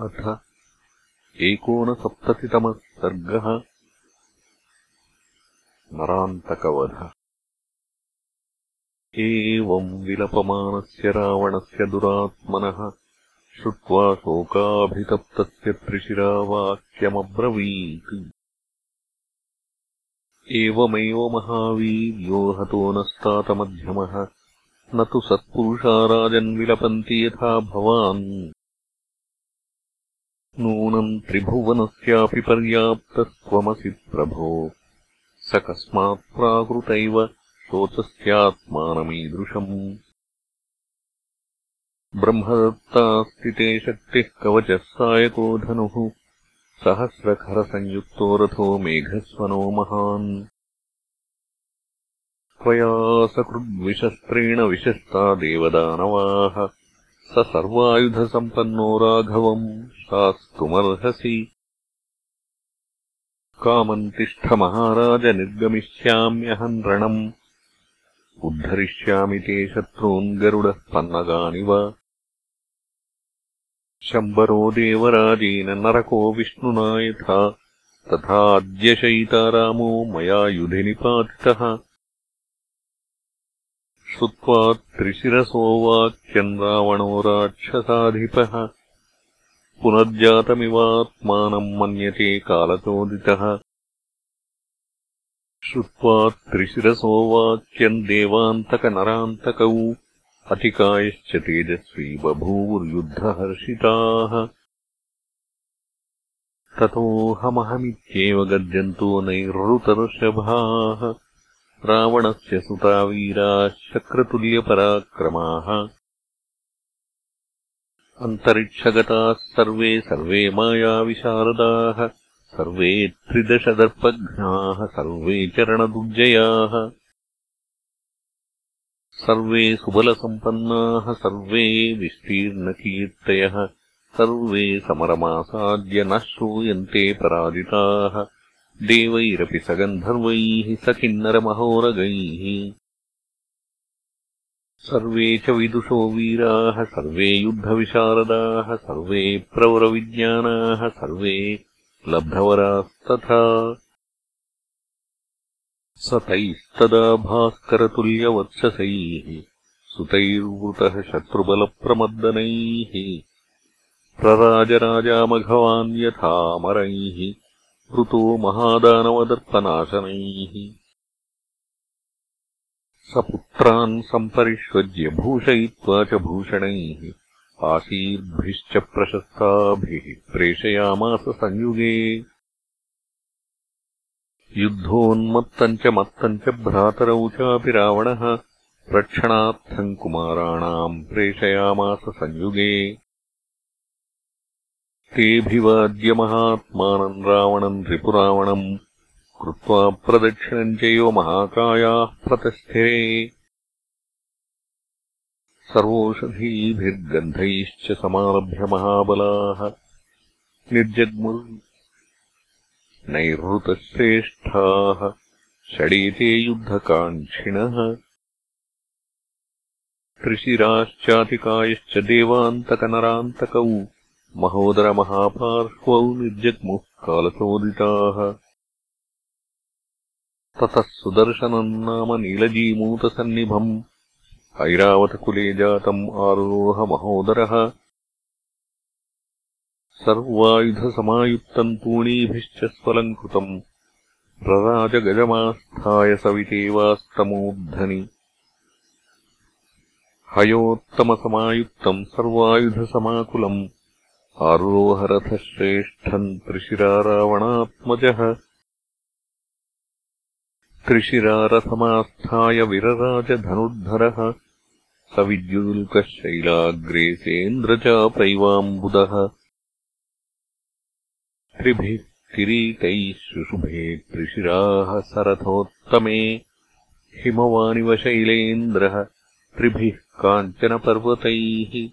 अथ एकोनसप्ततितमः सर्गः नरान्तकवध। एवम् विलपमानस्य रावणस्य दुरात्मनः श्रुत्वा शोकाभितप्तस्य त्रिशिरावाक्यमब्रवीत्। एवमेव महावीर्यो हतो नस्तातमध्यमः। न तु सत्पुरुषा राजन्विलपन्ति यथा भवान्। नूनम् त्रिभुवनस्यापि पर्याप्तस्त्वमसि प्रभो। स कस्मात् प्राकृतैव शोचस्यात्मानमीदृशम्। ब्रह्मदत्तास्ति ते शक्तिः कवचः सायको धनुः। सहस्रखरसंयुक्तो रथो मेघस्वनो महान्। त्वया सकृद्विशस्त्रेण विशस्ता देवदानवाः स सर्वायुधसम्पन्नो राघवम् शास्तुमर्हसि। कामम् तिष्ठ महाराज निर्गमिष्याम्यहम् रणम् उद्धरिष्यामि ते शत्रून् गरुडः पन्नगानि वा शम्बरो देवराजेन नरको विष्णुना यथा। तथा अद्य रामो मया युधि निपातितः श्रुत्वा त्रिशिरसोवाक्यम् रावणो राक्षसाधिपः पुनर्जातमिवात्मानम् मन्यते कालतोदितः श्रुत्वा त्रिशिरसोवाक्यम् देवान्तकनरान्तकौ अतिकायश्च तेजस्वी बभूवुर्युद्धहर्षिताः। ततोऽहमहमित्येव गर्जन्तो नैरृतर्षभाः रावणस्य सुता वीराः शक्रतुल्यपराक्रमाः अन्तरिक्षगताः सर्वे सर्वे मायाविशारदाः सर्वे त्रिदशदर्पघ्नाः सर्वे चरणदुर्जयाः। सर्वे सुबलसम्पन्नाः सर्वे विस्तीर्णकीर्तयः सर्वे समरमासाद्य न श्रूयन्ते पराजिताः देवैरपि सगन्धर्वैः सकिन्नरमहोरगैः सर्वे च विदुषो वीराः सर्वे युद्धविशारदाः सर्वे प्रवरविज्ञानाः सर्वे लब्धवरास्तथा। स तैस्तदा सुतैर्वृतः शत्रुबलप्रमर्दनैः प्रराजराजामघवान् यथामरैः वृतो महादानवदर्पनाशनैः स पुत्रान् सम्परिष्वज्य भूषयित्वा च भूषणैः। आशीर्भिश्च प्रशस्ताभिः प्रेषयामास संयुगे। युद्धोन्मत्तम् च मत्तम् च भ्रातरौ चापि रावणः। रक्षणार्थम् कुमाराणाम् प्रेषयामास संयुगे तेऽभिवाद्यमहात्मानम् रावणम् रिपुरावणम् कृत्वा प्रदक्षिणम् चैव महाकायाः प्रतस्थिरे सर्वोषधीभिर्गन्धैश्च समारभ्य महाबलाः। निर्जग्मुर्नैरृतश्रेष्ठाः षडेते युद्धकाङ्क्षिणः। त्रिशिराश्चातिकायश्च देवान्तकनरान्तकौ महोदरमहापार्श्वौ निर्जग्मुः कालसोदिताः ततः सुदर्शनम् नाम नीलजीमूतसन्निभम्। ऐरावतकुले जातम् आरोहमहोदरः सर्वायुधसमायुक्तम् तूणीभिश्च स्वलङ्कृतम्। रराजगजमास्थाय सवितेवास्तमूर्धनि हयोत्तमसमायुक्तम् सर्वायुधसमाकुलम् आरोहरथश्रेष्ठम् त्रिशिरारावणात्मजः। त्रिशिरारथमास्थाय विरराजधनुर्धरः। स विद्युल्कः शैलाग्रेसेन्द्रचापैवाम्बुदः त्रिभिः किरीटैः शुशुभे त्रिशिराः सरथोत्तमे। हिमवानिव शैलेन्द्रः त्रिभिः काञ्चनपर्वतैः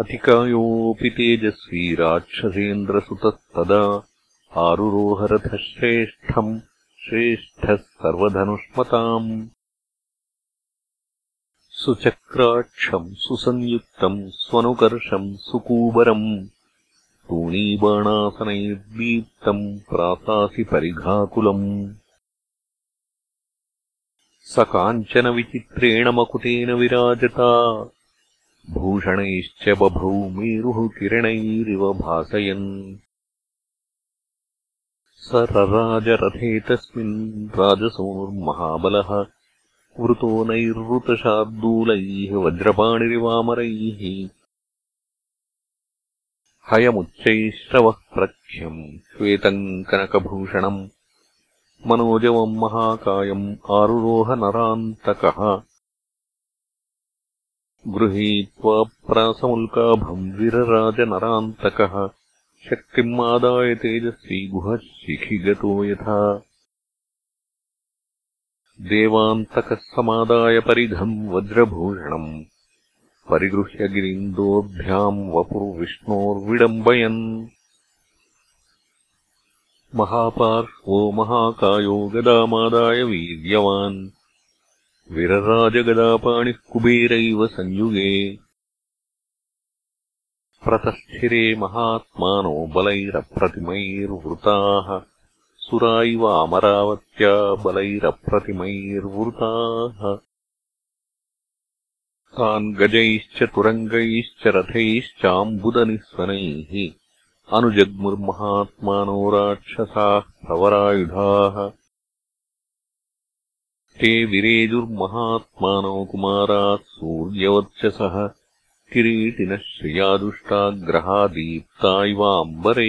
अतिकायोऽपि तेजस्वी राक्षसेन्द्रसुतस्तदा आरुरोहरथः श्रेष्ठम् श्रेष्ठः सर्वधनुष्मताम् सुचक्राक्षम् सुसंयुक्तम् स्वनुकर्षम् सुकूबरम् तूणीबाणासनैर्दीप्तम् प्रासासि परिघाकुलम्। स काञ्चनविचित्रेण मकुटेन विराजता भूषणैश्च बभौ मेरुः किरणैरिव भासयन्। स रराजरथे तस्मिन् राजसोर्महाबलः वृतो नैरृतशार्दूलैः वज्रपाणिरिवामरैः। हयमुच्चैश्रवः प्रख्यम् श्वेतम् कनकभूषणम् मनोजवम् महाकायम् आरुरोहनरान्तकः गृहीत्वा प्रासमुल्काभम् विरराजनरान्तकः। शक्तिम् आदाय तेजस्वी गुहः शिखिगतो यथा। देवान्तकः समादाय परिघम् वज्रभूषणम्। परिगृह्य गिरिन्दोभ्याम् वपुर्विष्णोर्विडम्बयन् महापार्श्वो महाकायो गदामादाय वीर्यवान् विरराजगदापाणिः कुबेरैव संयुगे। प्रतस्थिरे महात्मानो बलैरप्रतिमैर्वृताः। सुरा इव अमरावत्या बलैरप्रतिमैर्वृताः। तान् गजैश्च तुरङ्गैश्च रथैश्चाम्बुदनिःस्वनैः। अनुजग्मुर्महात्मानो राक्षसाः प्रवरायुधाः ते विरेजुर्महात्मानो कुमाराः सूर्यवर्चसः किरीटिनः श्रियादुष्टाग्रहा दीप्ता इवाम्बरे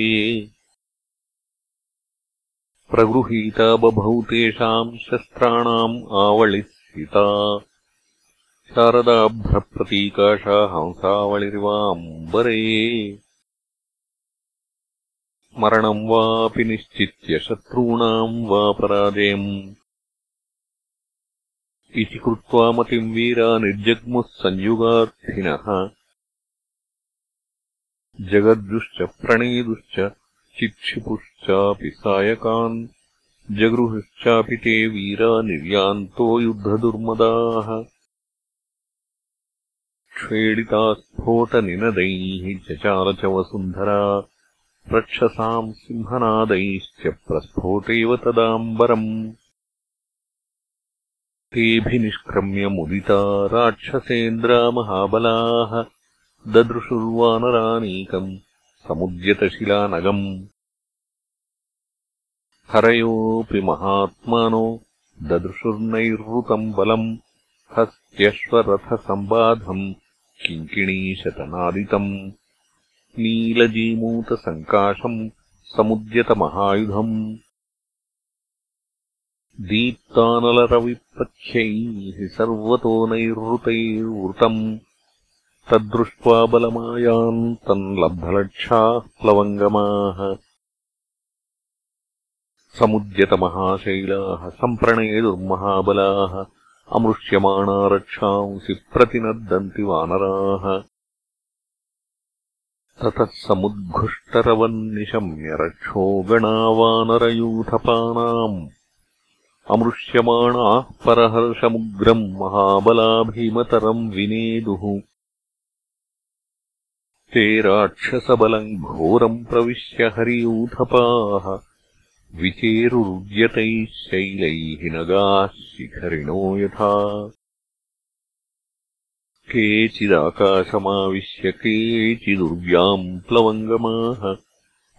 प्रगृहीता बभौ तेषाम् शस्त्राणाम् आवलिस्थिता। शारदाभ्रप्रतीकाशा हंसावलिर्वाम्बरे मरणम् वापि निश्चित्य शत्रूणाम् वा पराजयम् इति कृत्वा मतिम् वीरा निर्जग्मुः संयुगार्थिनः। जगद्जुश्च प्रणेदुश्च चिक्षिपुश्चापि सायकान् जगृहुश्चापि ते वीरा निर्यान्तो युद्धदुर्मदाः। क्षेडिता स्फोटनिनदैः चचार च वसुन्धरा रक्षसाम् सिंहनादैश्च प्रस्फोटेव तदाम्बरम् तेऽभिनिष्क्रम्य मुदिता राक्षसेन्द्रा महाबलाः ददृशुर्वानरानीकम् समुद्यतशिलानगम्। हरयोऽपि महात्मानो ददृशुर्नैरृतम् बलम् हस्त्यश्वरथसम्बाधम् किङ्किणीशतनादितम्। नीलजीमूतसङ्काशम् समुद्यतमहायुधम् दीप्तानलरविपथ्यैः सर्वतो नैरृतैर्वृतम् तद्दृष्ट्वा बलमायान् तम् लब्धलक्षाः प्लवङ्गमाः। समुद्यतमहाशैलाः सम्प्रणेदुर्महाबलाः अमृष्यमाणा रक्षांसि प्रतिनद्दन्ति वानराः। ततः समुद्घुष्टरवन्निशम्य रक्षो गणा वानरयूथपानाम् अमृष्यमाणाः परहर्षमुग्रम् महाबलाभीमतरम् विनेदुः। ते राक्षसबलम् घोरम् प्रविश्य हरियूथपाः। विचेरुरुद्यतैः शैलैः नगाः शिखरिणो यथा। केचिदाकाशमाविश्य केचिदुर्व्याम् प्लवङ्गमाः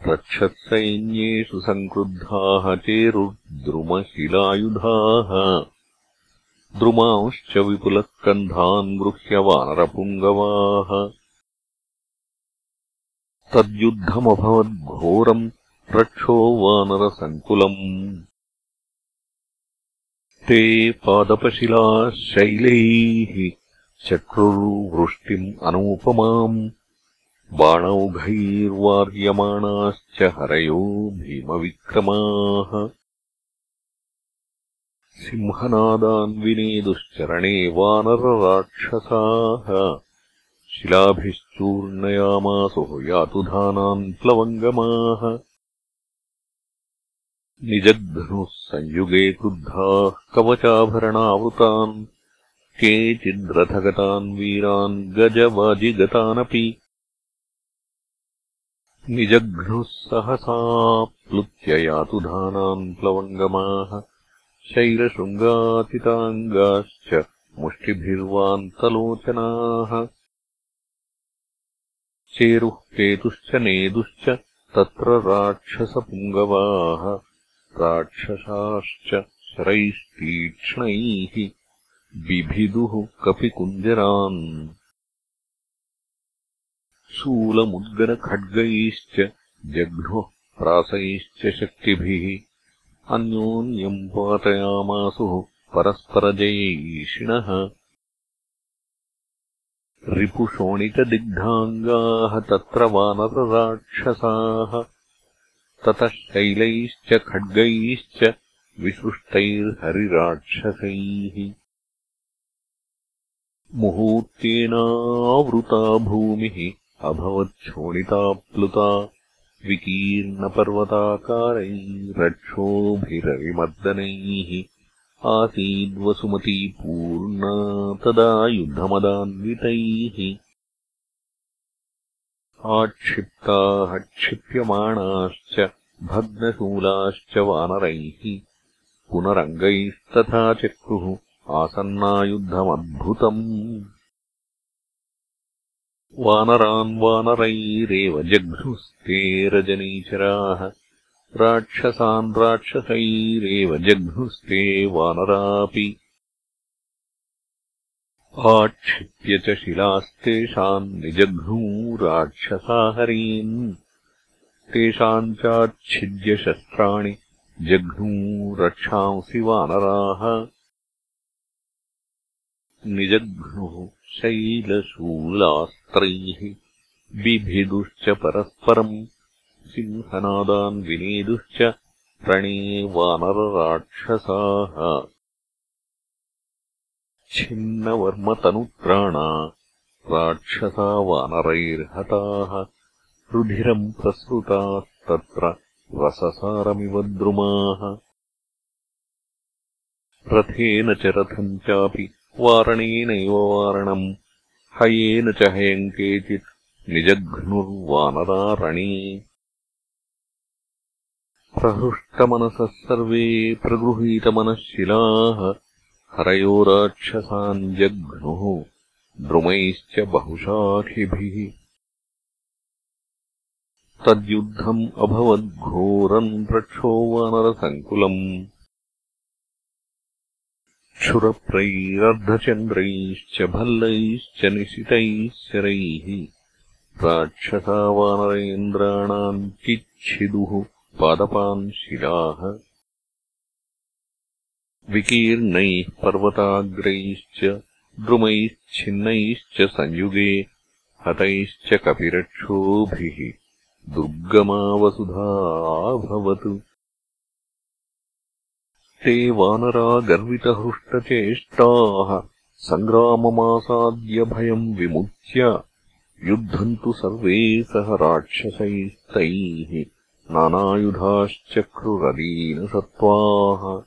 रक्षत्सैन्येषु सङ्क्रुद्धाः चेरुर्द्रुमशिलायुधाः द्रुमांश्च विपुलस्कन्धान् गृह्य वानरपुङ्गवाः। तद्युद्धमभवद्घोरम् रक्षो वानरसङ्कुलम्। ते पादपशिलाः शैलैः चक्रुर्वृष्टिम् अनूपमाम् बाणौघैर्वार्यमाणाश्च हरयो भीमविक्रमाः। सिंहनादान्विनेदुश्चरणे वानरराक्षसाः। शिलाभिश्चूर्णयामासुः यातुधानान् प्लवङ्गमाः। निजग्धनुः संयुगे क्रुद्धाः कवचाभरणावृतान्। केचिद्रथगतान् वीरान् गजवाजिगतानपि निजघ्नुः सहसा प्लुत्ययातुधानान् प्लवङ्गमाः शैलशृङ्गातिताङ्गाश्च मुष्टिभिर्वान्तलोचनाः। चेरुः केतुश्च नेदुश्च तत्र राक्षसपुङ्गवाः राक्षसाश्च शरैस्तीक्ष्णैः बिभिदुः कपिकुञ्जरान् शूलमुद्गरखड्गैश्च जघ्नुः प्रासैश्च शक्तिभिः। अन्योन्यम् पातयामासुः परस्परजयैषिणः। रिपुशोणितदिग्धाङ्गाः तत्र वानरराक्षसाः। ततः शैलैश्च खड्गैश्च विसृष्टैर्हरिराक्षसैः। मुहूर्तेनावृता भूमिः अभवच्छोणिताप्लुता विकीर्णपर्वताकारैरक्षोभिरविमर्दनैः आसीद्वसुमती पूर्णा तदा युद्धमदान्वितैः आक्षिप्ताः क्षिप्यमाणाश्च भग्नशूलाश्च वानरैः पुनरङ्गैस्तथा चक्रुः आसन्नायुद्धमद्भुतम् वानरान् वानरैरेव जघ्नुस्ते रजनीचराः राक्षसान् राक्षसैरेव जघ्नुस्ते वानरापि। आक्षिप्य च शिलास्तेषाम् निजघ्नू राक्षसाहरीन्। तेषाम् चाच्छिद्य शस्त्राणि जघ्नू रक्षांसि वानराः निजघ्नुः शैलशूलास्त्रैः बिभिदुश्च परस्परम् सिंहनादान् विनेदुश्च रणे वानरराक्षसाः छिन्नवर्मतनुत्राणा राक्षसा वानरैर्हताः रुधिरम् प्रसृतास्तत्र रससारमिव द्रुमाः। रथेन च रथम् चापि वारणेनैव वारणम्। हयेन च हयम् केचित् निजघ्नुर्वानरारणे। प्रहृष्टमनसः सर्वे प्रगृहीतमनः शिलाः हरयो राक्षसान् जघ्नुः द्रुमैश्च बहुशाखिभिः। तद्युद्धम् अभवद्घोरम् रक्षो वानरसङ्कुलम् क्षुरप्रैरर्धचन्द्रैश्च भल्लैश्च निशितैः शरैः राक्षसा वानरेन्द्राणाम् चिच्छिदुः पादपान् शिलाः। विकीर्णैः पर्वताग्रैश्च द्रुमैश्छिन्नैश्च संयुगे हतैश्च कपिरक्षोभिः दुर्गमावसुधाभवत् ते वानरा गर्वितहृष्टचेष्टाः। सङ्ग्राममासाद्यभयम् विमुच्य युद्धन्तु सर्वे सह राक्षसैस्तैः। नानायुधाश्चक्रुरदीनसत्त्वाः।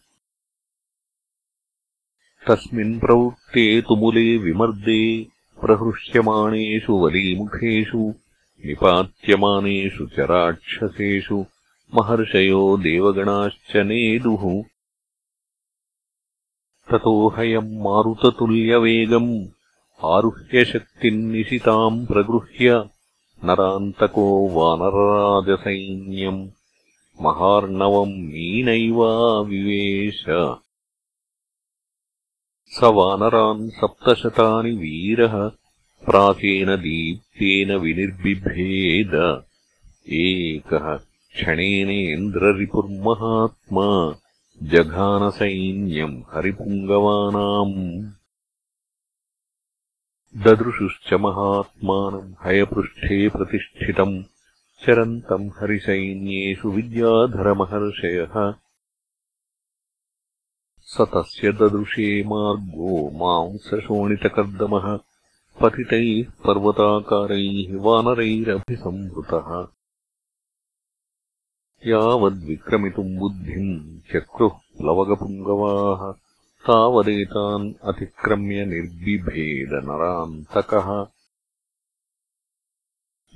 तस्मिन् प्रवृत्ते तुमुले विमर्दे प्रहृष्यमाणेषु वलीमुखेषु निपात्यमानेषु च राक्षसेषु महर्षयो देवगणाश्च नेदुः ततोऽहयम् मारुततुल्यवेगम् आरुह्यशक्तिम् निशिताम् प्रगृह्य नरान्तको वानरराजसैन्यम् महार्णवम् मीनैवाविवेश स वानरान् सप्तशतानि वीरः प्राचेन दीप्तेन विनिर्बिभेद। एकः क्षणेनेन्द्ररिपुर्महात्मा जघानसैन्यम् हरिपुङ्गवानाम्। ददृशुश्च महात्मानम् हयपृष्ठे प्रतिष्ठितम्। चरन्तम् हरिसैन्येषु विद्याधरमहर्षयः। स तस्य ददृशे मार्गो मांसशोणितकर्दमः। पतितैः पर्वताकारैः वानरैरभिसम्भृतः यावद्विक्रमितुम् बुद्धिम् चक्रुः प्लवगपुङ्गवाः तावदेतान् अतिक्रम्य निर्बिभेदनरान्तकः।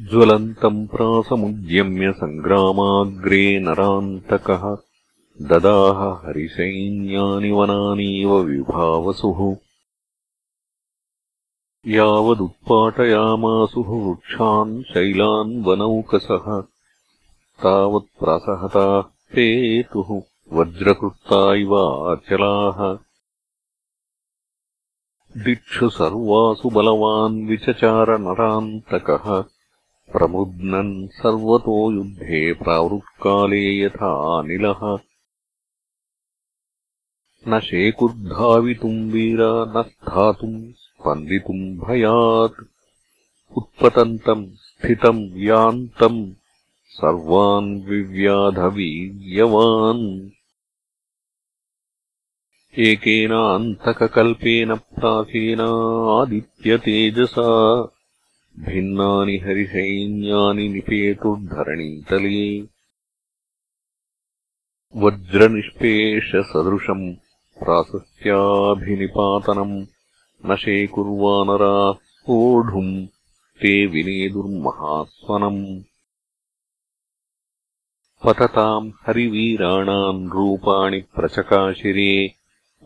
ज्वलन्तम् प्रासमुद्यम्य सङ्ग्रामाग्रे नरान्तकः। ददाह हरिसैन्यानि वनानीव विभावसुः। यावदुत्पाटयामासुः वृक्षान् शैलान् वनौकसः तावत्प्रासहताः पेतुः वज्रकृत्ता इव अचलाः दिक्षु सर्वासु बलवान् विचचारनरान्तकः प्रमुद्नन् सर्वतो युद्धे प्रावृत्काले यथा अनिलः। न शेकुर्धावितुम् वीरा न स्थातुम् स्पन्दितुम् भयात्। उत्पतन्तम् स्थितम् यान्तम् सर्वान् विव्याधवीर्यवान्। एकेनान्तकल्पेन प्राचीनादित्यतेजसा। भिन्नानि हरिसैन्यानि निपेतुर्धरणीतले वज्रनिष्पेषसदृशम् प्राशस्त्याभिनिपातनम् न शेकुर्वानराः सोढुम् ते विनेदुर्महास्वनम् पतताम् हरिवीराणाम् रूपाणि प्रचकाशिरे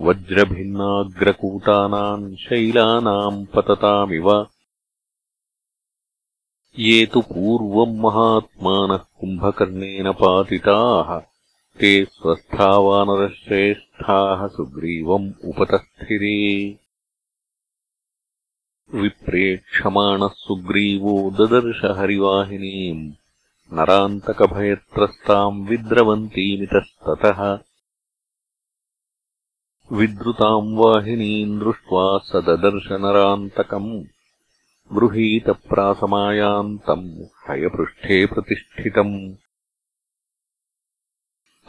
वज्रभिन्नाग्रकूटानाम् शैलानाम् पततामिव। ये तु पूर्वम् महात्मानः कुम्भकर्णेन पातिताः ते स्वस्थावानरश्रेष्ठाः सुग्रीवम् उपतस्थिरे। विप्रेक्षमाणः सुग्रीवो ददर्श हरिवाहिनीम् नरान्तकभयत्रस्ताम् विद्रवन्तीमितस्ततः। विद्रुताम् वाहिनीम् दृष्ट्वा स ददर्शनरान्तकम् गृहीतप्रासमायान्तम् हयपृष्ठे प्रतिष्ठितम्।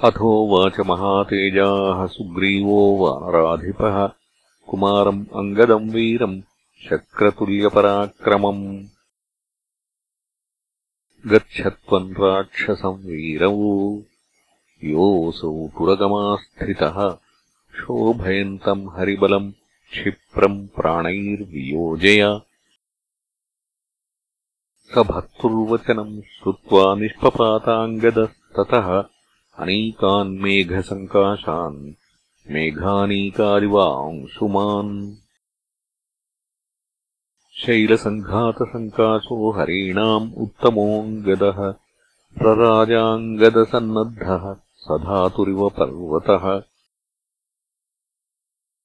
अथोवाच महातेजाः सुग्रीवो वानराधिपः। कुमारम् अङ्गदम् वीरम् शक्रतुल्यपराक्रमम् गच्छत्वम् राक्षसम् वीरवो योऽसौ पुरगमास्थितः शोभयन्तम् हरिबलम् क्षिप्रम् प्राणैर्वियोजय। स भर्तुर्वचनम् श्रुत्वा निष्पपाताङ्गदस्ततः अनीकान् मेघसङ्काशान् मेघानीकादिवांशुमान् शैलसङ्घातसङ्काशो हरीणाम् उत्तमोऽङ्गदः प्रराजाङ्गदसन्नद्धः स धातुरिव पर्वतः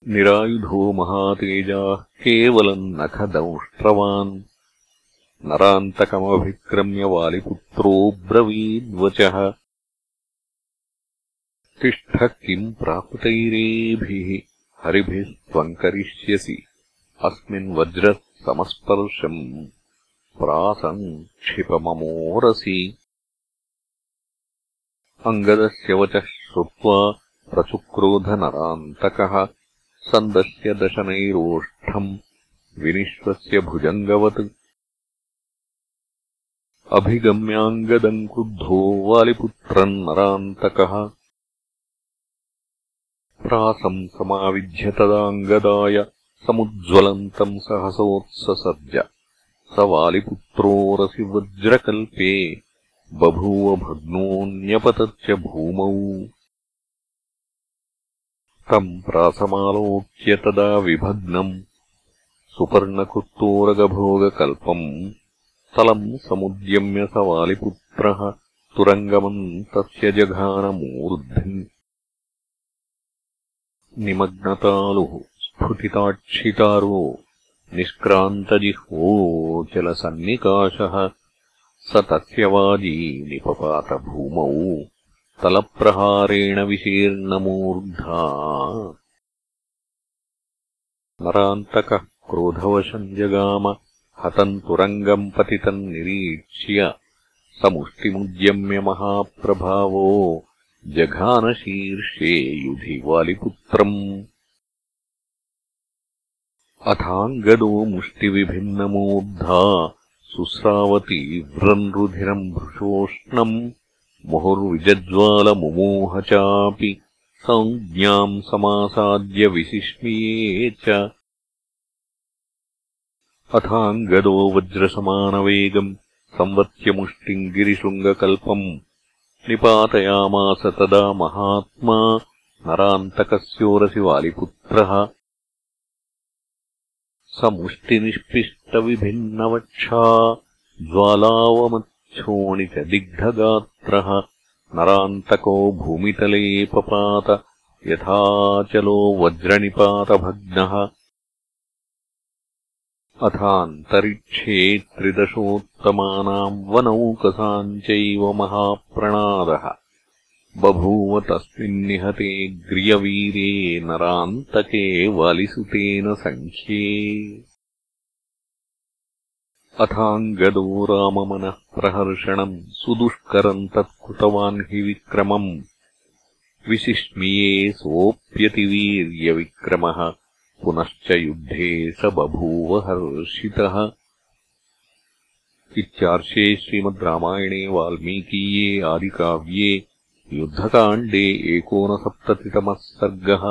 निरायुधो महातेजाः केवलम् नखदंष्ट्रवान्। नरान्तकमभिक्रम्य वालिपुत्रोऽब्रवीद्वचः तिष्ठ किम् प्राप्तैरेभिः हरिभिः त्वम् करिष्यसि। अस्मिन् वज्रः समस्पर्शम् प्रासम् क्षिपममोरसि। अङ्गदस्य वचः श्रुत्वा प्रचुक्रोधनरान्तकः सन्दस्य दशनैरोष्ठम् विनिश्वस्य भुजङ्गवत्। अभिगम्याङ्गदम् क्रुद्धो वालिपुत्रम् नरान्तकः। प्रासम् समाविध्य तदाङ्गदाय समुज्ज्वलन्तम् सहसोत्ससर्ज स वालिपुत्रोरसि वज्रकल्पे बभूव भग्नोऽन्यपतच्च भूमौ। तम् प्रासमालोक्य तदा विभग्नम् सुपर्णकृत्तोरगभोगकल्पम् तलम् समुद्यम्य स वालिपुत्रः तुरङ्गमम् तस्य जघानमूर्ध्नि। निमग्नतालुः स्फुटिताक्षितारो निष्क्रान्तजिह्वोचलसन्निकाशः स तस्य वाजी निपपातभूमौ तलप्रहारेण विशीर्णमूर्धा। नरान्तकः क्रोधवशम् जगाम हतम् तुरङ्गम् पतितम् निरीक्ष्य समुष्टिमुद्यम्य महाप्रभावो जघानशीर्षे युधि वालिपुत्रम् अथाङ्गदो मुष्टिविभिन्नमूर्धा सुस्रावतीव्रम् रुधिरम् भृशोष्णम् मुहुर्विजज्वालमुमोह चापि संज्ञाम् समासाद्य विशिष्मिये च। अथाङ्गदो वज्रसमानवेगम् संवत्यमुष्टिम् गिरिशृङ्गकल्पम् निपातयामास तदा महात्मा नरान्तकस्योरसि वालिपुत्रः स मुष्टिनिष्पिष्टविभिन्नवक्षा ज्वालावमच्छोणितदिग्धगात्रः नरान्तको भूमितले पपात यथाचलो वज्रनिपातभग्नः अथान्तरिक्षे त्रिदशोत्तमानाम् वनौकसाम् चैव महाप्रणादः बभूव तस्मिन्निहते ग्रियवीरे नरान्तके वालिसुतेन सङ्ख्ये। अथाङ्गदो राममनः प्रहर्षणम् सुदुष्करम् तत्कृतवान् हि विक्रमम्। विशिष्मिये सोऽप्यतिवीर्यविक्रमः पुनश्च युद्धे स बभूव हर्षितः। इत्यार्षे श्रीमद् रामायणे वाल्मीकीये आदिकाव्ये युद्धकाण्डे एकोनसप्ततितमः सर्गः